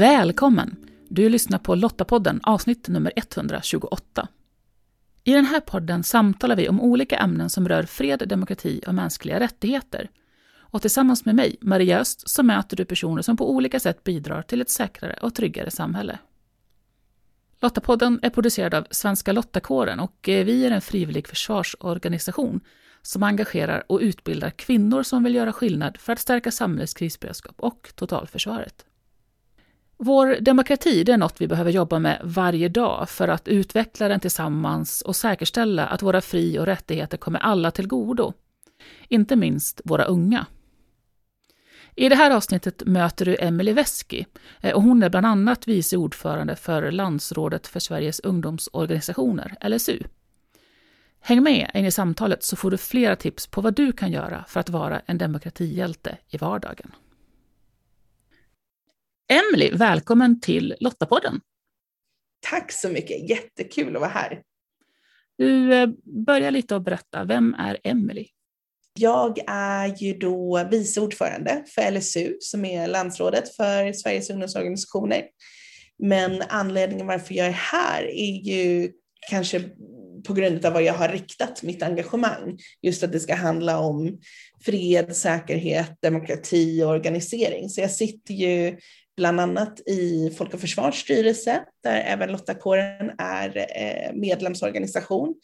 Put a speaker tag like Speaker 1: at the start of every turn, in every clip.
Speaker 1: Välkommen! Du lyssnar på Lottapodden avsnitt nummer 128. I den här podden samtalar vi om olika ämnen som rör fred, demokrati och mänskliga rättigheter. Och tillsammans med mig, Maria Öst, så möter du personer som på olika sätt bidrar till ett säkrare och tryggare samhälle. Lottapodden är producerad av Svenska Lottakåren och eh, vi är en frivillig försvarsorganisation som engagerar och utbildar kvinnor som vill göra skillnad för att stärka samhällets krisberedskap och totalförsvaret. Vår demokrati det är något vi behöver jobba med varje dag för att utveckla den tillsammans och säkerställa att våra fri och rättigheter kommer alla till godo. Inte minst våra unga. I det här avsnittet möter du Emelie Veski eh, och hon är bland annat vice ordförande för Landsrådet för Sveriges ungdomsorganisationer, LSU. Häng med in i samtalet så får du flera tips på vad du kan göra för att vara en demokratihjälte i vardagen. Emily, välkommen till Lottapodden.
Speaker 2: Tack så mycket, jättekul att vara här.
Speaker 1: Du, eh, börjar lite att berätta, vem är Emily?
Speaker 2: Jag är ju då vice ordförande för LSU som är landsrådet för Sveriges ungdomsorganisationer. Men anledningen varför jag är här är ju kanske på grund av vad jag har riktat mitt engagemang. Just att det ska handla om fred, säkerhet, demokrati och organisering. Så jag sitter ju bland annat i Folk och Försvars styrelse, där även Lottakåren är eh, medlemsorganisation.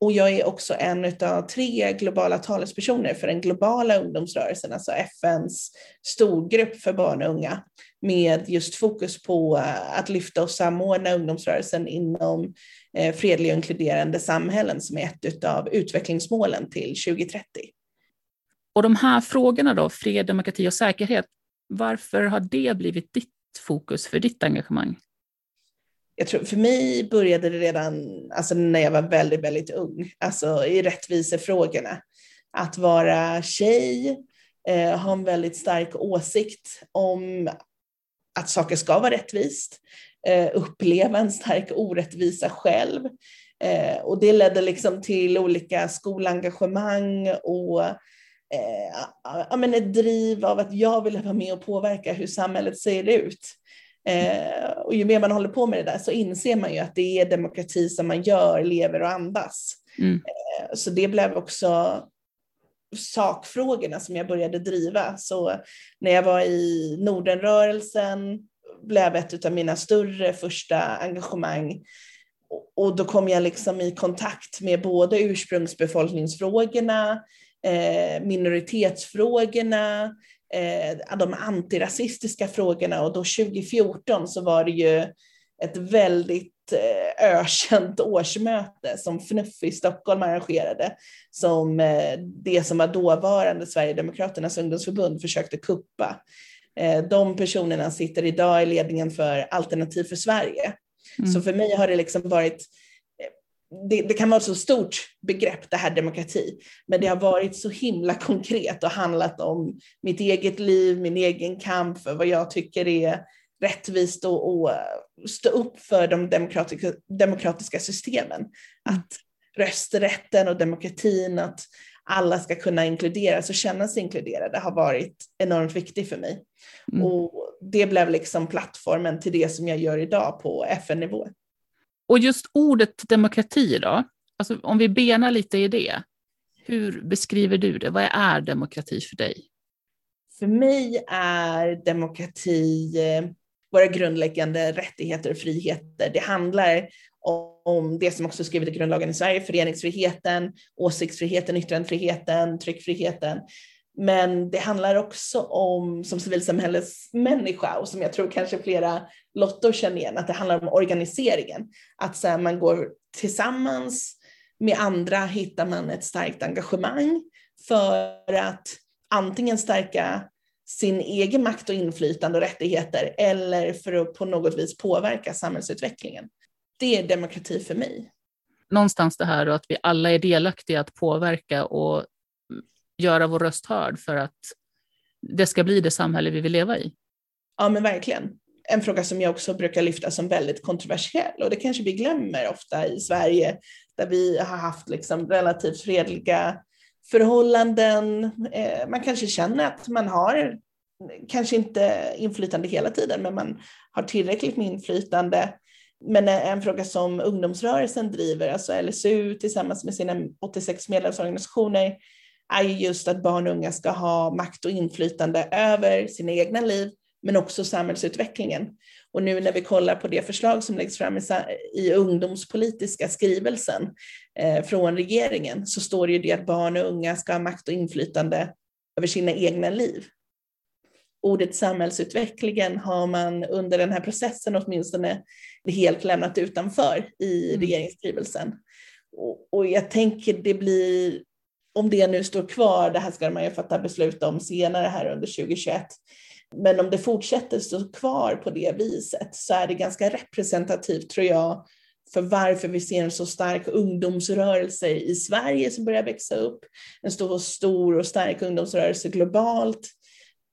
Speaker 2: Och jag är också en av tre globala talespersoner för den globala ungdomsrörelsen, alltså FNs storgrupp för barn och unga, med just fokus på eh, att lyfta och samordna ungdomsrörelsen inom eh, fredliga och inkluderande samhällen som är ett av utvecklingsmålen till 2030.
Speaker 1: Och de här frågorna då, fred, demokrati och säkerhet, varför har det blivit ditt fokus för ditt engagemang?
Speaker 2: Jag tror för mig började det redan alltså när jag var väldigt, väldigt ung, alltså i rättvisefrågorna. Att vara tjej, eh, ha en väldigt stark åsikt om att saker ska vara rättvist, eh, uppleva en stark orättvisa själv. Eh, och det ledde liksom till olika skolengagemang och eh, men ett driv av att jag vill vara med och påverka hur samhället ser ut. Eh, och ju mer man håller på med det där så inser man ju att det är demokrati som man gör, lever och andas. Mm. Eh, så det blev också sakfrågorna som jag började driva. Så när jag var i Nordenrörelsen blev ett av mina större första engagemang och då kom jag liksom i kontakt med både ursprungsbefolkningsfrågorna, minoritetsfrågorna, eh, de antirasistiska frågorna och då 2014 så var det ju ett väldigt eh, ökänt årsmöte som FNUF i Stockholm arrangerade, som det som var dåvarande Sverigedemokraternas ungdomsförbund försökte kuppa. De personerna sitter idag i ledningen för Alternativ för Sverige. Mm. Så för mig har det liksom varit det, det, kan vara ett så stort begrepp det här demokrati, men det har varit så himla konkret och handlat om mitt eget liv, min egen kamp för vad jag tycker är rättvist och, och stå upp för de demokratiska, demokratiska systemen. Att rösträtten och demokratin, att alla ska kunna inkluderas och känna sig inkluderade har varit enormt viktigt för mig. Mm. Och det blev liksom plattformen till det som jag gör idag på FN-nivå.
Speaker 1: Och just ordet demokrati då, alltså om vi benar lite i det, hur beskriver du det? Vad är demokrati för dig?
Speaker 2: För mig är demokrati eh, våra grundläggande rättigheter och friheter. Det handlar om det som också är skrivet i grundlagen i Sverige, föreningsfriheten, åsiktsfriheten, yttrandefriheten, tryckfriheten. Men det handlar också om, som civilsamhällesmänniska och som jag tror kanske flera lottor känner igen, att det handlar om organiseringen. Att så här, man går tillsammans med andra hittar man ett starkt engagemang för att antingen stärka sin egen makt och inflytande och rättigheter eller för att på något vis påverka samhällsutvecklingen. Det är demokrati för mig.
Speaker 1: Någonstans det här att vi alla är delaktiga att påverka och göra vår röst hörd för att det ska bli det samhälle vi vill leva i.
Speaker 2: Ja, men verkligen. En fråga som jag också brukar lyfta som väldigt kontroversiell och det kanske vi glömmer ofta i Sverige där vi har haft liksom relativt fredliga förhållanden. Eh, man kanske känner att man har kanske inte inflytande hela tiden, men man har tillräckligt med inflytande. Men eh, en fråga som ungdomsrörelsen driver, alltså LSU tillsammans med sina 86 medlemsorganisationer, är just att barn och unga ska ha makt och inflytande över sina egna liv, men också samhällsutvecklingen. Och nu när vi kollar på det förslag som läggs fram i, i ungdomspolitiska skrivelsen eh, från regeringen så står det ju det att barn och unga ska ha makt och inflytande över sina egna liv. Ordet samhällsutvecklingen har man under den här processen åtminstone helt lämnat utanför i mm. regeringsskrivelsen. Och, och jag tänker det blir, om det nu står kvar, det här ska man ju fatta beslut om senare här under 2021, men om det fortsätter stå kvar på det viset så är det ganska representativt tror jag för varför vi ser en så stark ungdomsrörelse i Sverige som börjar växa upp, en stor, stor och stark ungdomsrörelse globalt.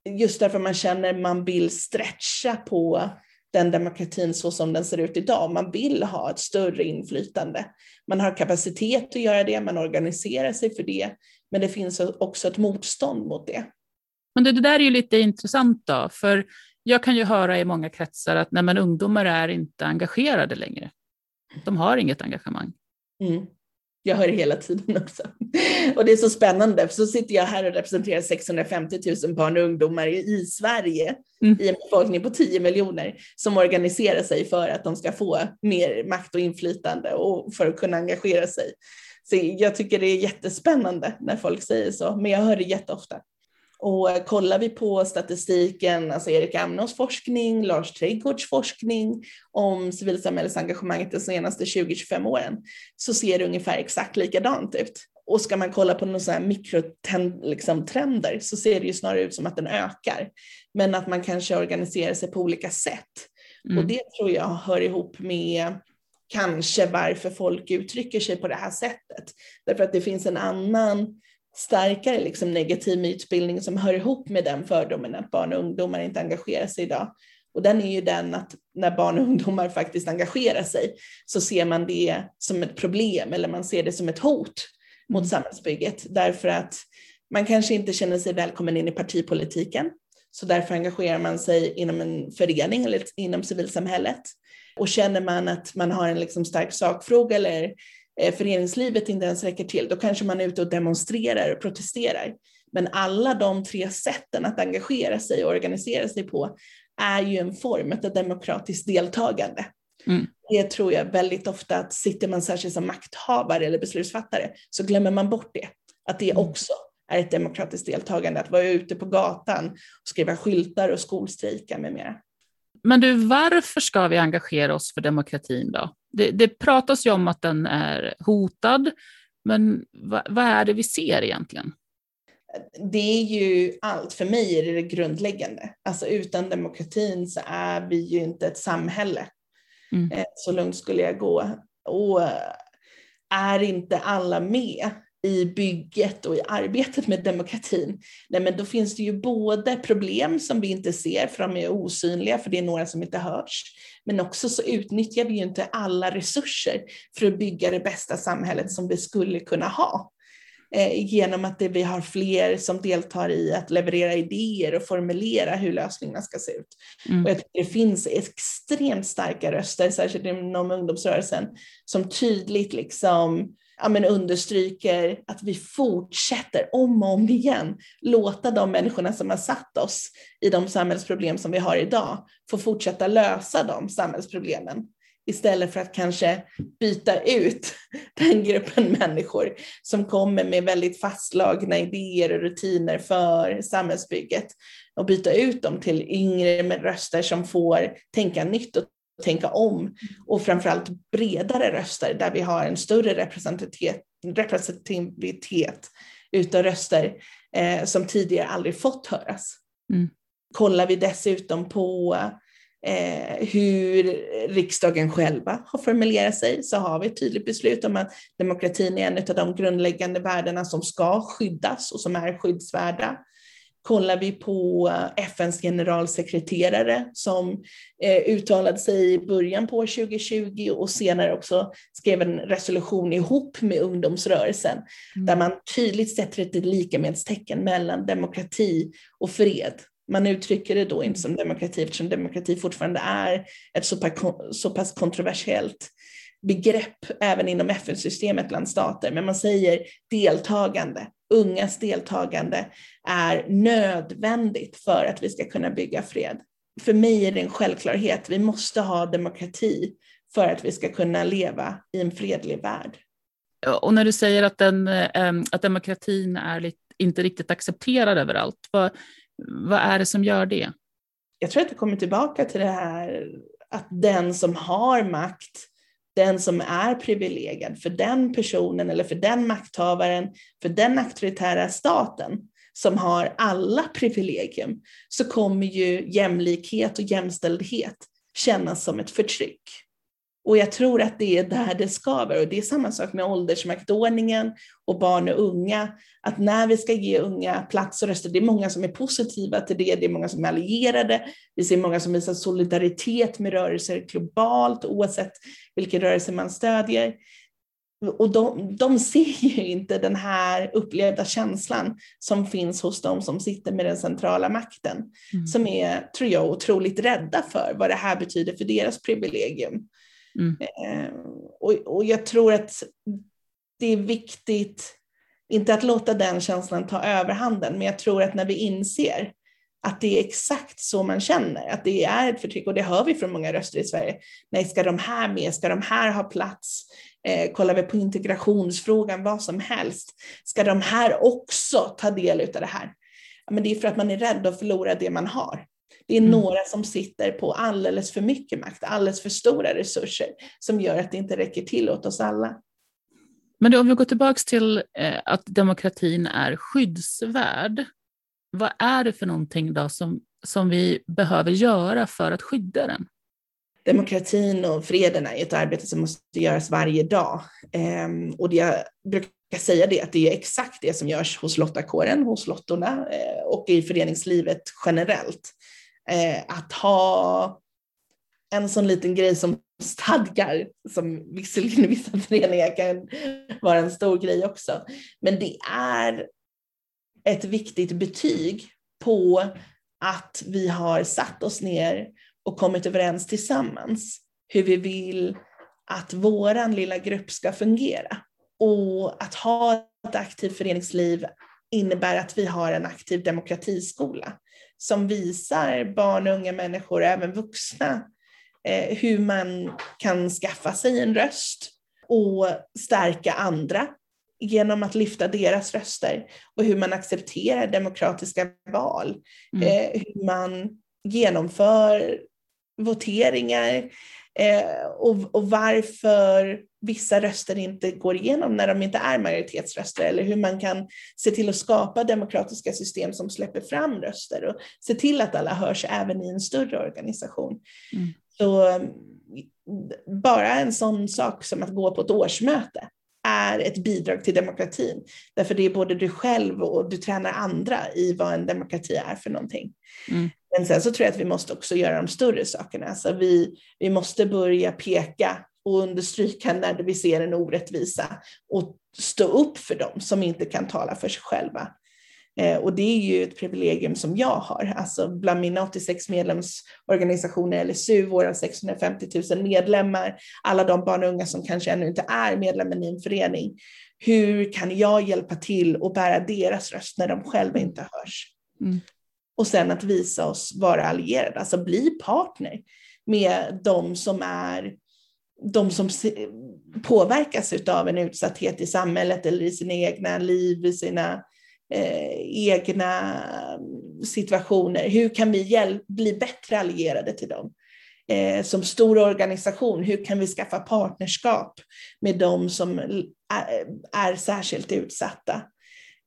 Speaker 2: Just därför man känner man vill stretcha på den demokratin så som den ser ut idag. Man vill ha ett större inflytande. Man har kapacitet att göra det, man organiserar sig för det, men det finns också ett motstånd mot det.
Speaker 1: Men det, det där är ju lite intressant då, för jag kan ju höra i många kretsar att nej, men ungdomar är inte engagerade längre. De har inget engagemang.
Speaker 2: Mm. Jag hör det hela tiden också. Och det är så spännande, för så sitter jag här och representerar 650 000 barn och ungdomar i Sverige, mm. i en befolkning på 10 miljoner, som organiserar sig för att de ska få mer makt och inflytande och för att kunna engagera sig. Så jag tycker det är jättespännande när folk säger så, men jag hör det jätteofta. Och kollar vi på statistiken, alltså Erik Amnos forskning, Lars Trädgårds forskning om civilsamhällesengagemanget de senaste 20-25 åren, så ser det ungefär exakt likadant ut. Och ska man kolla på några mikrotrender liksom, så ser det ju snarare ut som att den ökar. Men att man kanske organiserar sig på olika sätt. Mm. Och det tror jag hör ihop med kanske varför folk uttrycker sig på det här sättet. Därför att det finns en annan starkare liksom negativ mytbildning som hör ihop med den fördomen att barn och ungdomar inte engagerar sig idag. Och den är ju den att när barn och ungdomar faktiskt engagerar sig så ser man det som ett problem eller man ser det som ett hot mot mm. samhällsbygget därför att man kanske inte känner sig välkommen in i partipolitiken. Så därför engagerar man sig inom en förening eller inom civilsamhället. Och känner man att man har en liksom stark sakfråga eller föreningslivet inte ens räcker till, då kanske man är ute och demonstrerar och protesterar. Men alla de tre sätten att engagera sig och organisera sig på är ju en form av demokratiskt deltagande. Mm. Det tror jag väldigt ofta att sitter man särskilt som makthavare eller beslutsfattare så glömmer man bort det. Att det mm. också är ett demokratiskt deltagande, att vara ute på gatan och skriva skyltar och skolstrejka med mera.
Speaker 1: Men du, varför ska vi engagera oss för demokratin då? Det, det pratas ju om att den är hotad, men vad, vad är det vi ser egentligen?
Speaker 2: det är ju allt, för mig är det det grundläggande. Alltså utan demokratin så är vi ju inte ett samhälle. Mm. Eh, så långt skulle jag gå. Och är inte alla med i bygget och i arbetet med demokratin, nej men då finns det ju både problem som vi inte ser för de är osynliga för det är några som inte hörs, men också så utnyttjar vi ju inte alla resurser för att bygga det bästa samhället som vi skulle kunna ha eh, genom att det, vi har fler som deltar i att leverera idéer och formulera hur lösningarna ska se ut. Mm. Och jag tycker det finns extremt starka röster, särskilt inom ungdomsrörelsen, som tydligt liksom ja, men understryker att vi fortsätter om och om igen låta de människorna som har satt oss i de samhällsproblem som vi har idag få fortsätta lösa de samhällsproblemen istället för att kanske byta ut den gruppen människor som kommer med väldigt fastslagna idéer och rutiner för samhällsbygget och byta ut dem till yngre med röster som får tänka nytt och tänka om och framförallt bredare röster där vi har en större representativitet, representativitet utav röster eh, som tidigare aldrig fått höras. Mm. Kollar vi dessutom på eh, hur riksdagen själva har formulerat sig så har vi ett tydligt beslut om att demokratin är en av de grundläggande värdena som ska skyddas och som är skyddsvärda. Kollar vi på eh, FNs generalsekreterare som eh, uttalade sig i början på 2020 och senare också skrev en resolution ihop med ungdomsrörelsen mm. där man tydligt sätter ett likamedstecken mellan demokrati och fred Man uttrycker det då inte som demokrati eftersom demokrati fortfarande är ett så pass, så pass kontroversiellt begrepp även inom FN-systemet bland stater, men man säger deltagande. Ungas deltagande är nödvändigt för att vi ska kunna bygga fred. För mig är det en självklarhet, vi måste ha demokrati för att vi ska kunna leva i en fredlig värld.
Speaker 1: Och när du säger att, den, ehm, att demokratin är inte riktigt accepterad överallt, vad, vad är det som gör det?
Speaker 2: Jag tror att vi kommer tillbaka till det här att den som har makt, den som är privilegierad, för den personen eller för den makthavaren, för den auktoritära staten som har alla privilegium, så kommer ju jämlikhet och jämställdhet kännas som ett förtryck. Och jag tror att det är där det skaver. Och det är samma sak med åldersmaktordningen och barn och unga. Att när vi ska ge unga plats och röster, det är många som är positiva till det, det är många som är allierade. Vi ser många som visar solidaritet med rörelser globalt, oavsett vilken rörelse man stödjer. Och de, de ser ju inte den här upplevda känslan som finns hos de som sitter med den centrala makten, mm. som är, tror jag, otroligt rädda för vad det här betyder för deras privilegium. Mm. Eh, och, och jag tror att det är viktigt, inte att låta den känslan ta överhanden, men jag tror att när vi inser att det är exakt så man känner, att det är ett förtryck, och det hör vi från många röster i Sverige. Nej, ska de här med? Ska de här ha plats? Eh, kollar vi på integrationsfrågan, vad som helst. Ska de här också ta del av det här? Ja, men det är för att man är rädd att förlora det man har. Det är mm. några som sitter på alldeles för mycket makt, alldeles för stora resurser som gör att det inte räcker till åt oss alla.
Speaker 1: Men om vi går tillbaka till eh, att demokratin är skyddsvärd. Vad är det för någonting då som, som vi behöver göra för att skydda den?
Speaker 2: Demokratin och freden är ett arbete som måste göras varje dag. Ehm, och jag brukar säga det, att det är exakt det som görs hos lottakåren, hos lottorna eh, och i föreningslivet generellt eh, att ha en sån liten grej som stadgar, som visserligen i vissa föreningar kan vara en stor grej också, men det är ett viktigt betyg på att vi har satt oss ner och kommit överens tillsammans hur vi vill att våran lilla grupp ska fungera. Och att ha ett aktivt föreningsliv innebär att vi har en aktiv demokratiskola som visar barn och unga människor, även vuxna, eh, hur man kan skaffa sig en röst och stärka andra genom att lyfta deras röster och hur man accepterar demokratiska val, mm. eh, hur man genomför voteringar eh, och, och varför vissa röster inte går igenom när de inte är majoritetsröster eller hur man kan se till att skapa demokratiska system som släpper fram röster och se till att alla hörs även i en större organisation. Mm. Så bara en sån sak som att gå på ett årsmöte är ett bidrag till demokratin. Därför det är både du själv och du tränar andra i vad en demokrati är för någonting. Mm. Men sen så tror jag att vi måste också göra de större sakerna. Alltså vi, vi måste börja peka och understryka när vi ser en orättvisa och stå upp för dem som inte kan tala för sig själva. Eh, och det är ju ett privilegium som jag har. Alltså bland mina 86 medlemsorganisationer, LSU, våra 650 000 medlemmar, alla de barn och unga som kanske ännu inte är medlemmar i en förening. Hur kan jag hjälpa till och bära deras röst när de själva inte hörs? Mm. Och sen att visa oss vara allierade, alltså bli partner med de som är de som påverkas av en utsatthet i samhället eller i sina egna liv, i sina eh, egna situationer. Hur kan vi bli bättre allierade till dem? Eh, som stor organisation, hur kan vi skaffa partnerskap med de som är, är särskilt utsatta?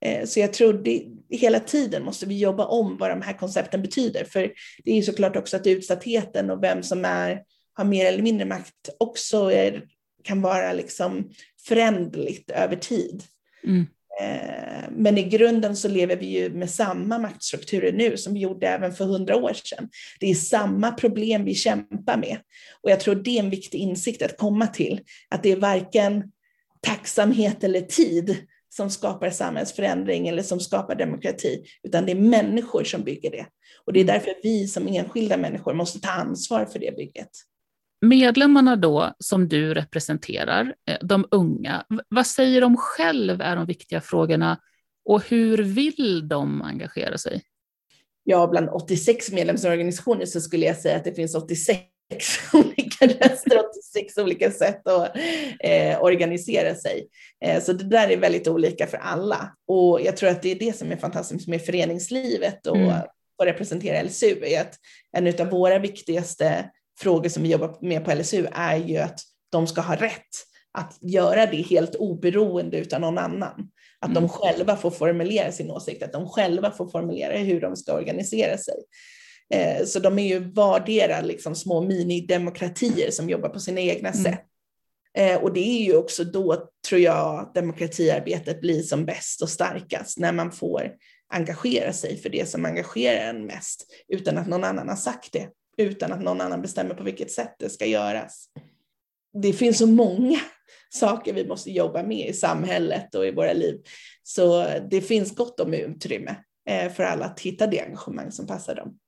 Speaker 2: Eh, så jag tror det, hela tiden måste vi jobba om vad de här koncepten betyder, för det är ju såklart också att utsattheten och vem som är har mer eller mindre makt också är, kan vara liksom förändligt över tid. Mm. Eh, men i grunden så lever vi ju med samma maktstrukturer nu som vi gjorde även för hundra år sedan. Det är samma problem vi kämpar med. Och jag tror det är en viktig insikt att komma till, att det är varken tacksamhet eller tid som skapar samhällsförändring eller som skapar demokrati, utan det är människor som bygger det. Och det är mm. därför vi som enskilda människor måste ta ansvar för det bygget.
Speaker 1: Medlemmarna då, som du representerar, eh, de unga, vad säger de själv är de viktiga frågorna och hur vill de engagera sig?
Speaker 2: Ja, bland 86 medlemsorganisationer så skulle jag säga att det finns 86 olika röster, 86 olika sätt att eh, organisera sig. Eh, så det där är väldigt olika för alla. Och jag tror att det är det som är fantastiskt med föreningslivet och, mm. och representera LSU, är att en av våra viktigaste frågor som vi jobbar med på LSU är ju att de ska ha rätt att göra det helt oberoende av någon annan. Att mm. de själva får formulera sin åsikt, att de själva får formulera hur de ska organisera sig. Eh, så de är ju vardera liksom små minidemokratier som jobbar på sina egna mm. sätt. Eh, och det är ju också då, tror jag, demokratiarbetet blir som bäst och starkast, när man får engagera sig för det som engagerar en mest, utan att någon annan har sagt det, utan att någon annan bestämmer på vilket sätt det ska göras. Det finns så många saker vi måste jobba med i samhället och i våra liv, så det finns gott om utrymme eh, för alla att hitta det engagemang som passar dem.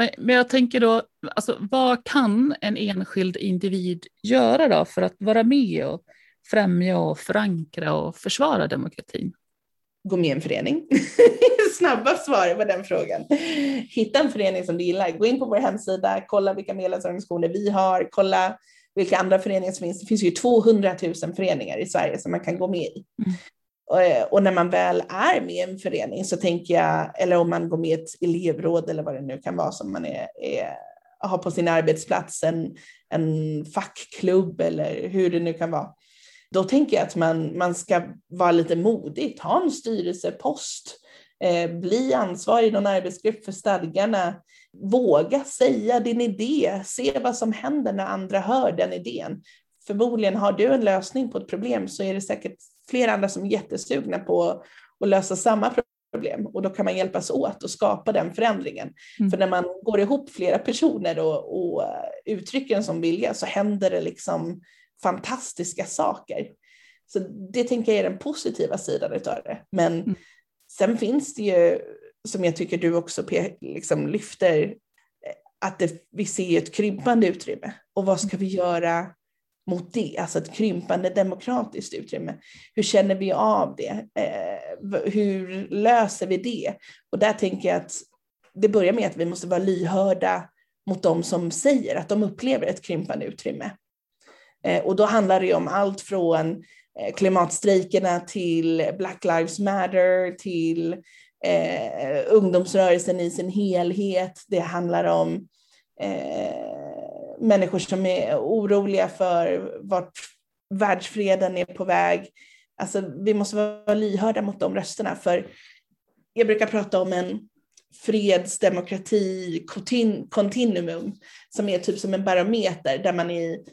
Speaker 1: Men, men jag tänker då, alltså, vad kan en enskild individ göra då för att vara med och främja och förankra och försvara demokratin?
Speaker 2: Gå med i en förening. Snabba svar på den frågan. Hitta en förening som du gillar. Gå in på vår hemsida, kolla vilka medlemsorganisationer vi har, kolla vilka andra föreningar som finns. Det finns ju 200 000 föreningar i Sverige som man kan gå med i. Mm. Eh, och när man väl är med i en förening så tänker jag, eller om man går med i ett elevråd eller vad det nu kan vara som man är, är har på sin arbetsplats, en, en fackklubb eller hur det nu kan vara. Då tänker jag att man, man ska vara lite modig, ta en styrelsepost, eh, bli ansvarig i någon arbetsgrupp för stadgarna, våga säga din idé, se vad som händer när andra hör den idén. Förmodligen har du en lösning på ett problem så är det säkert flera andra som är jättesugna på att lösa samma problem och då kan man hjälpas åt och skapa den förändringen. Mm. För när man går ihop flera personer och, och uttrycker en sån vilja så händer det liksom fantastiska saker. Så det tänker jag är den positiva sidan av det. Men mm. sen finns det ju, som jag tycker du också liksom lyfter, att det, vi ser ett krympande utrymme. Och vad ska vi göra mot det, alltså ett krympande demokratiskt utrymme. Hur känner vi av det? Eh, hur löser vi det? Och där tänker jag att det börjar med att vi måste vara lyhörda mot de som säger att de upplever ett krympande utrymme. Eh, och då handlar det om allt från eh, klimatstrejkerna till Black Lives Matter, till eh, ungdomsrörelsen i sin helhet. Det handlar om eh, människor som är oroliga för vart världsfreden är på väg. Alltså, vi måste vara lyhörda mot de rösterna, för jag brukar prata om en fredsdemokrati kontinuum som är typ som en barometer där man i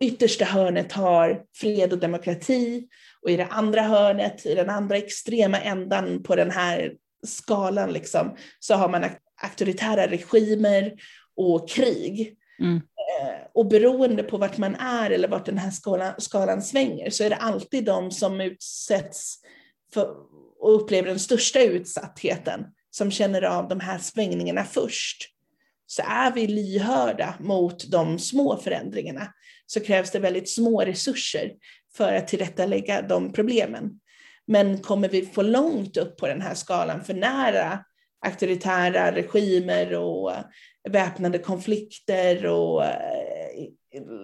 Speaker 2: yttersta hörnet har fred och demokrati och i det andra hörnet, i den andra extrema ändan på den här skalan liksom, så har man auktoritära regimer och krig. Mm. Eh, och beroende på vart man är eller vart den här skalan, skalan svänger så är det alltid de som utsätts för, och upplever den största utsattheten som känner av de här svängningarna först. Så är vi lyhörda mot de små förändringarna så krävs det väldigt små resurser för att tillrättalägga de problemen. Men kommer vi få långt upp på den här skalan för nära auktoritära regimer och väpnade konflikter och eh,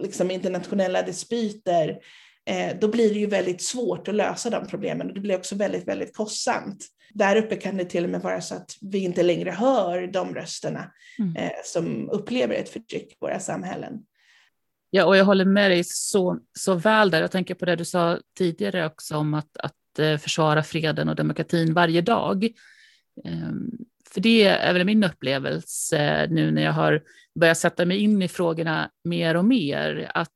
Speaker 2: liksom internationella dispyter, eh, då blir det ju väldigt svårt att lösa de problemen och det blir också väldigt, väldigt kostsamt. Där uppe kan det till och med vara så att vi inte längre hör de rösterna mm. Eh, som upplever ett förtryck i våra samhällen.
Speaker 1: Ja, och jag håller med dig så, så väl där. Jag tänker på det du sa tidigare också om att, att försvara freden och demokratin varje dag. Ehm, för det är väl min upplevelse nu när jag har börjat sätta mig in i frågorna mer och mer, att,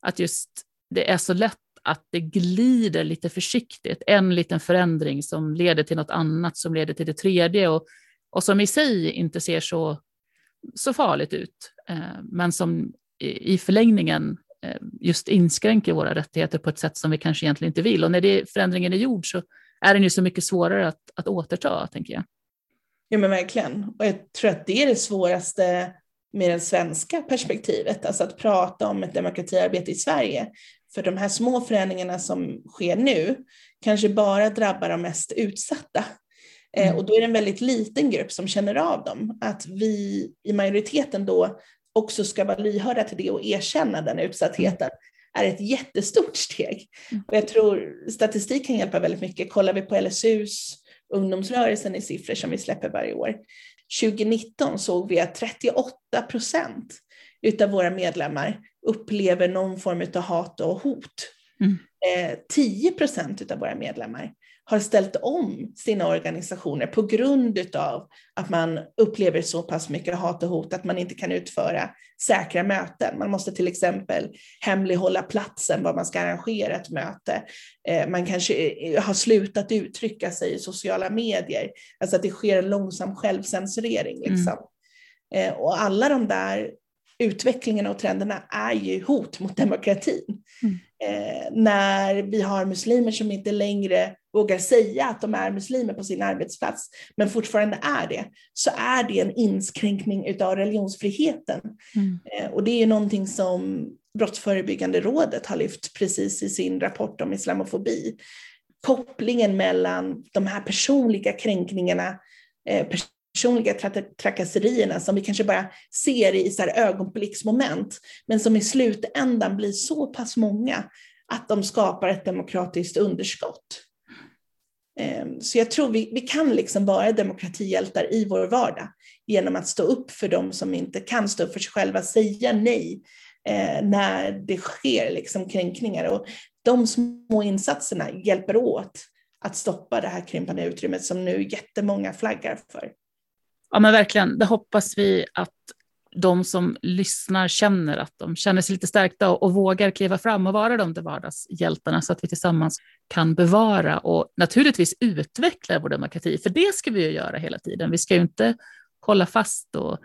Speaker 1: att just det är så lätt att det glider lite försiktigt. En liten förändring som leder till något annat, som leder till det tredje och, och som i sig inte ser så, så farligt ut, eh, men som i, förlängningen eh, just inskränker våra rättigheter på ett sätt som vi kanske egentligen inte vill. Och när det, förändringen är gjord så är den ju så mycket svårare att, att återta, tänker jag.
Speaker 2: Ja men verkligen. Och jag tror att det är det svåraste med det svenska perspektivet, alltså att prata om ett demokratiarbete i Sverige. För de här små förändringarna som sker nu kanske bara drabbar de mest utsatta. Eh, mm. Och då är det en väldigt liten grupp som känner av dem. Att vi i majoriteten då också ska vara lyhörda till det och erkänna den utsattheten är ett jättestort steg. Mm. Och jag tror statistik kan hjälpa väldigt mycket. Kollar vi på LSUs ungdomsrörelsen i siffror som vi släpper varje år. 2019 såg vi att 38 procent utav våra medlemmar upplever någon form av hat och hot. Mm. 10 eh, procent av våra medlemmar har ställt om sina organisationer på grund av att man upplever så pass mycket hat och hot att man inte kan utföra säkra möten. Man måste till exempel hemlighålla platsen var man ska arrangera ett möte. Eh, man kanske eh, har slutat uttrycka sig i sociala medier, alltså att det sker en långsam självcensurering. Liksom. Mm. Och alla de där utvecklingarna och trenderna är ju hot mot demokratin. Mm. Eh, när vi har muslimer som inte längre vågar säga att de är muslimer på sin arbetsplats, men fortfarande är det, så är det en inskränkning av religionsfriheten. Mm. Eh, och det är någonting som Brottsförebyggande rådet har lyft precis i sin rapport om islamofobi. Kopplingen mellan de här personliga kränkningarna, eh, personliga trakasserierna som vi kanske bara ser i så här ögonblicksmoment, men som i slutändan blir så pass många att de skapar ett demokratiskt underskott. Ehm, så jag tror vi, vi kan liksom vara demokratihjältar i vår vardag genom att stå upp för dem som inte kan stå upp för sig själva, säga nej eh, när det sker liksom kränkningar. Och de små insatserna hjälper åt att stoppa det här krympande utrymmet som nu jättemånga flaggar för.
Speaker 1: Ja, men verkligen. Det hoppas vi att de som lyssnar känner att de känner sig lite stärkta och, och vågar kliva fram och vara de där vardagshjältarna så att vi tillsammans kan bevara och naturligtvis utveckla vår demokrati. För det ska vi ju göra hela tiden. Vi ska ju inte hålla fast och,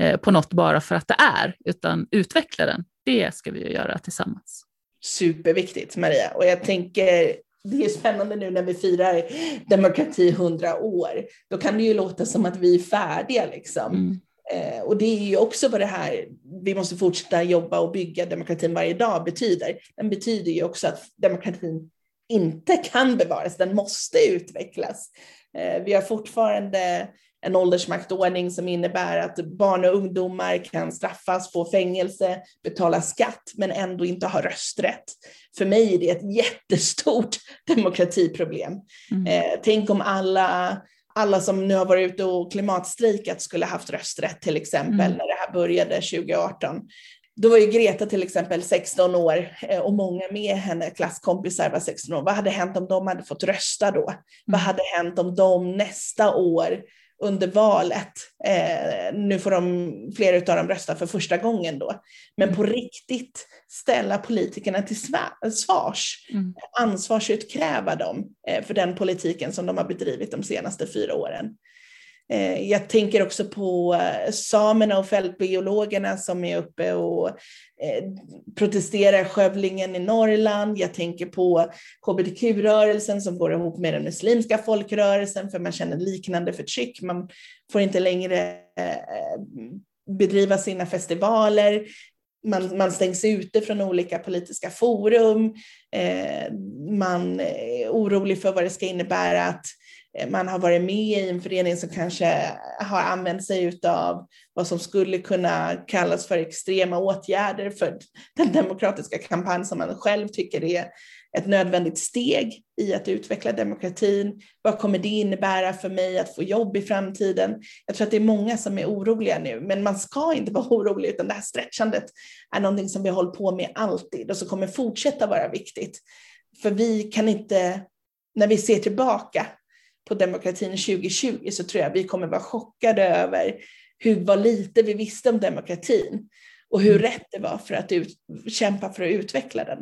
Speaker 1: eh, på något bara för att det är, utan utveckla den. Det ska vi ju göra tillsammans.
Speaker 2: Superviktigt Maria och jag tänker det är spännande nu när vi firar demokrati 100 år. Då kan det ju låta som att vi är färdiga liksom. Mm. Eh, och det är ju också vad det här, vi måste fortsätta jobba och bygga demokratin varje dag betyder. Den betyder ju också att demokratin inte kan bevaras, den måste utvecklas. Eh, vi har fortfarande en åldersmaktordning som innebär att barn och ungdomar kan straffas, få fängelse, betala skatt, men ändå inte ha rösträtt. För mig är det ett jättestort demokratiproblem. Mm. Eh, tänk om alla alla som nu har varit ute och klimatstrejkat skulle haft rösträtt till exempel mm. när det här började 2018. Då var ju Greta till exempel 16 år eh, och många med henne, klasskompisar var 16 år. Vad hade hänt om de hade fått rösta då? Mm. Vad hade hänt om de nästa år under valet. Eh, nu får de, flera av dem rösta för första gången då. Men på riktigt ställa politikerna till svars, mm. ansvarsutkräva dem eh, för den politiken som de har bedrivit de senaste fyra åren. Eh, jag tänker också på eh, samerna och fältbiologerna som är uppe och eh, protesterar skövlingen i Norrland. Jag tänker på hbtq-rörelsen som går ihop med den muslimska folkrörelsen för man känner liknande förtryck. Man får inte längre bedriva sina festivaler. Man, man stängs ute från olika politiska forum. man är orolig för vad det ska innebära att Eh, Eh, man har varit med i en förening som kanske har använt sig av vad som skulle kunna kallas för extrema åtgärder för den demokratiska kampanj som man själv tycker är ett nödvändigt steg i att utveckla demokratin. Vad kommer det innebära för mig att få jobb i framtiden? Jag tror att det är många som är oroliga nu, men man ska inte vara orolig, utan det här stretchandet är någonting som vi håller hållit på med alltid och som kommer fortsätta vara viktigt. För vi kan inte, när vi ser tillbaka på demokratin 2020 så tror jag vi kommer vara chockade över hur vad lite vi visste om demokratin och hur mm. rätt det var för att ut, kämpa för att utveckla den.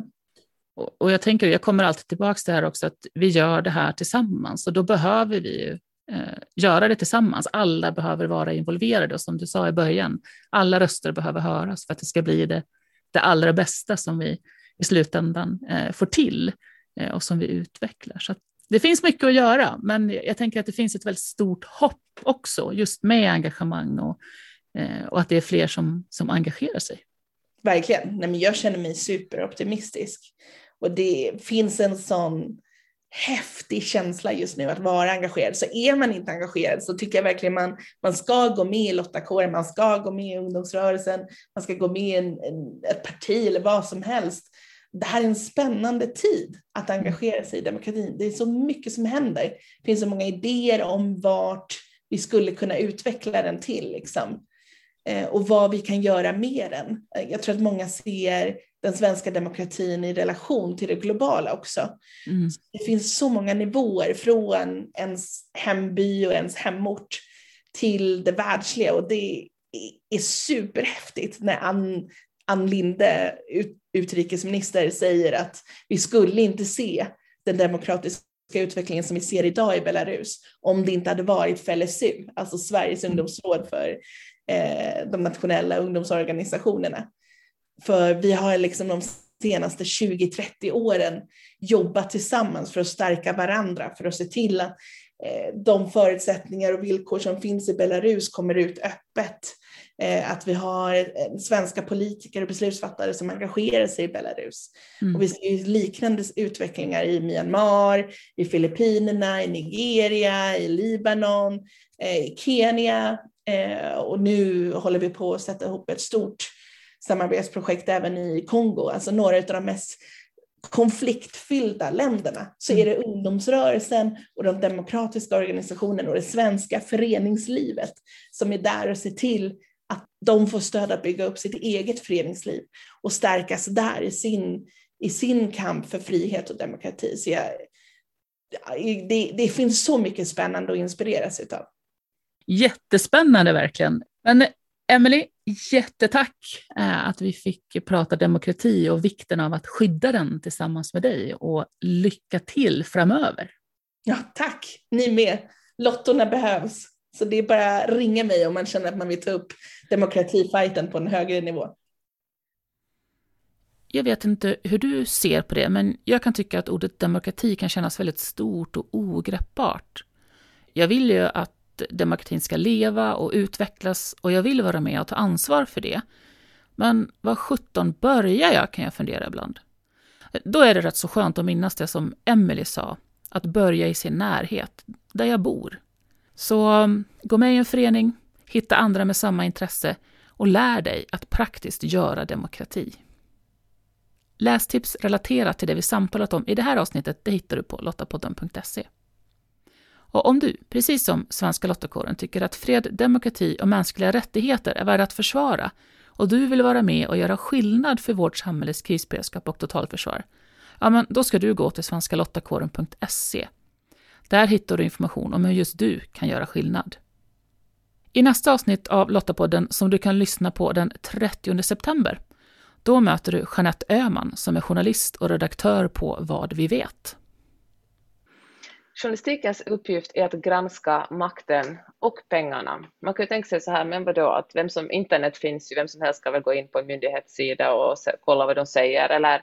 Speaker 1: Och jag tänker, jag kommer alltid tillbaka till det här också, att vi gör det här tillsammans och då behöver vi ju eh, göra det tillsammans. Alla behöver vara involverade och som du sa i början, alla röster behöver höras för att det ska bli det det allra bästa som vi i slutändan eh, får till eh, och som vi utvecklar. Så det finns mycket att göra, men jag tänker att det finns ett väldigt stort hopp också, just med engagemang och, eh, och att det är fler som, som engagerar sig.
Speaker 2: Verkligen. Nej, men jag känner mig superoptimistisk. Och det finns en sån häftig känsla just nu att vara engagerad. Så är man inte engagerad så tycker jag verkligen man, man ska gå med i Lottakåren, man ska gå med i ungdomsrörelsen, man ska gå med i en, en, ett parti eller vad som helst. Det här är en spännande tid att engagera sig i demokratin. Det är så mycket som händer. Det finns så många idéer om vart vi skulle kunna utveckla den till. Liksom. Eh, och vad vi kan göra med den. Jag tror att många ser den svenska demokratin i relation till det globala också. Mm. Det finns så många nivåer från ens hemby och ens hemort till det världsliga och det är superhäftigt när Ann, Ann Linde, ut, utrikesminister, säger att vi skulle inte se den demokratiska utvecklingen som vi ser idag i Belarus om det inte hade varit för LSU, alltså Sveriges ungdomsråd för eh, de nationella ungdomsorganisationerna. För vi har liksom de senaste 20-30 åren jobbat tillsammans för att stärka varandra, för att se till att eh, de förutsättningar och villkor som finns i Belarus kommer ut öppet. Eh, att vi har eh, svenska politiker och beslutsfattare som engagerar sig i Belarus. Mm. Och vi ser liknande utvecklingar i Myanmar, i Filippinerna, i Nigeria, i Libanon, i Kenya. Och nu håller vi på att sätta ihop ett stort samarbetsprojekt även i Kongo, alltså några av de mest konfliktfyllda länderna, så är det ungdomsrörelsen och de demokratiska organisationerna och det svenska föreningslivet som är där och ser till de får stöd att bygga upp sitt eget föreningsliv och stärkas där i sin, i sin kamp för frihet och demokrati. Så jag, det, det finns så mycket spännande att inspireras utav.
Speaker 1: Jättespännande verkligen. Men Emily, jättetack eh, att vi fick prata demokrati och vikten av att skydda den tillsammans med dig och lycka till framöver.
Speaker 2: Ja, tack. Ni med. Lottorna behövs. Så det är bara att ringa mig om man känner att man vill ta upp demokratifajten på en högre nivå.
Speaker 1: Jag vet inte hur du ser på det, men jag kan tycka att ordet demokrati kan kännas väldigt stort och ogreppbart. Jag vill ju att demokratin ska leva och utvecklas och jag vill vara med och ta ansvar för det. Men var sjutton börjar jag kan jag fundera ibland. Då är det rätt så skönt att minnas det som Emily sa, att börja i sin närhet, där jag bor. Så um, gå med i en förening, hitta andra med samma intresse och lär dig att praktiskt göra demokrati. Lästips relaterat till det vi samtalat om i det här avsnittet det hittar du på lottapodden.se. Och om du, precis som Svenska Lottakåren, tycker att fred, demokrati och mänskliga rättigheter är värda att försvara och du vill vara med och göra skillnad för vårt samhälles krisberedskap och totalförsvar, ja, men då ska du gå till svenskalottakåren.se. Där hittar du information om hur just du kan göra skillnad. I nästa avsnitt av Lottapodden, som du kan lyssna på den 30 september, då möter du Jeanette Öhman som är journalist och redaktör på Vad vi vet.
Speaker 3: Journalistikens uppgift är att granska makten och pengarna. Man kan ju tänka sig så här, men vadå, att vem som, internet finns ju, vem som helst ska väl gå in på en myndighetssida och kolla vad de säger, eller,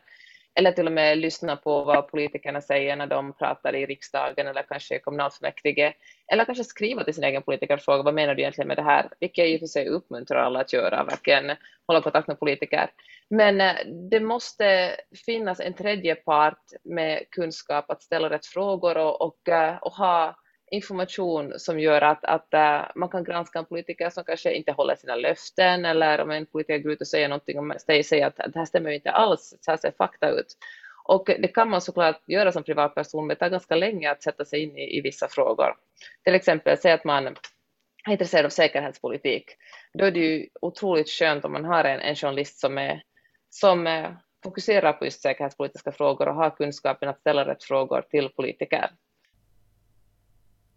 Speaker 3: eller till och med lyssna på vad politikerna säger när de pratar i riksdagen eller kanske i kommunalfullmäktige, eller kanske skriva till sin egen politiker och fråga vad menar du egentligen med det här, vilket jag i och för sig uppmuntrar alla att göra, verkligen hålla kontakt med politiker. Men eh, det måste finnas en tredje part med kunskap att ställa rätt frågor och, och, eh, och ha information som gör att, att uh, man kan granska en politiker som kanske inte håller sina löften eller om en politiker går ut och säger någonting och säger att det här stämmer inte alls, så här ser fakta ut. Och det kan man såklart göra som privatperson, men det tar ganska länge att sätta sig in i, i vissa frågor. Till exempel, säg att man är intresserad av säkerhetspolitik. Då är det ju otroligt skönt om man har en, en journalist som är som är, fokuserar på just säkerhetspolitiska frågor och har kunskapen att ställa rätt frågor till politiker.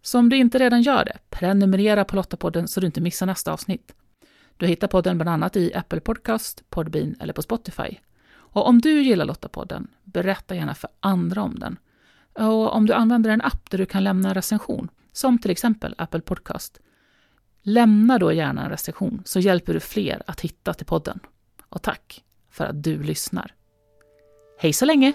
Speaker 1: Så om du inte redan gör det, prenumerera på Lottapodden så du inte missar nästa avsnitt. Du hittar podden bland annat i Apple Podcast, Podbean eller på Spotify. Och om du gillar Lottapodden, berätta gärna för andra om den. Och om du använder en app där du kan lämna en recension, som till exempel Apple Podcast, lämna då gärna en recension så hjälper du fler att hitta till podden. Och tack för att du lyssnar. Hej så länge!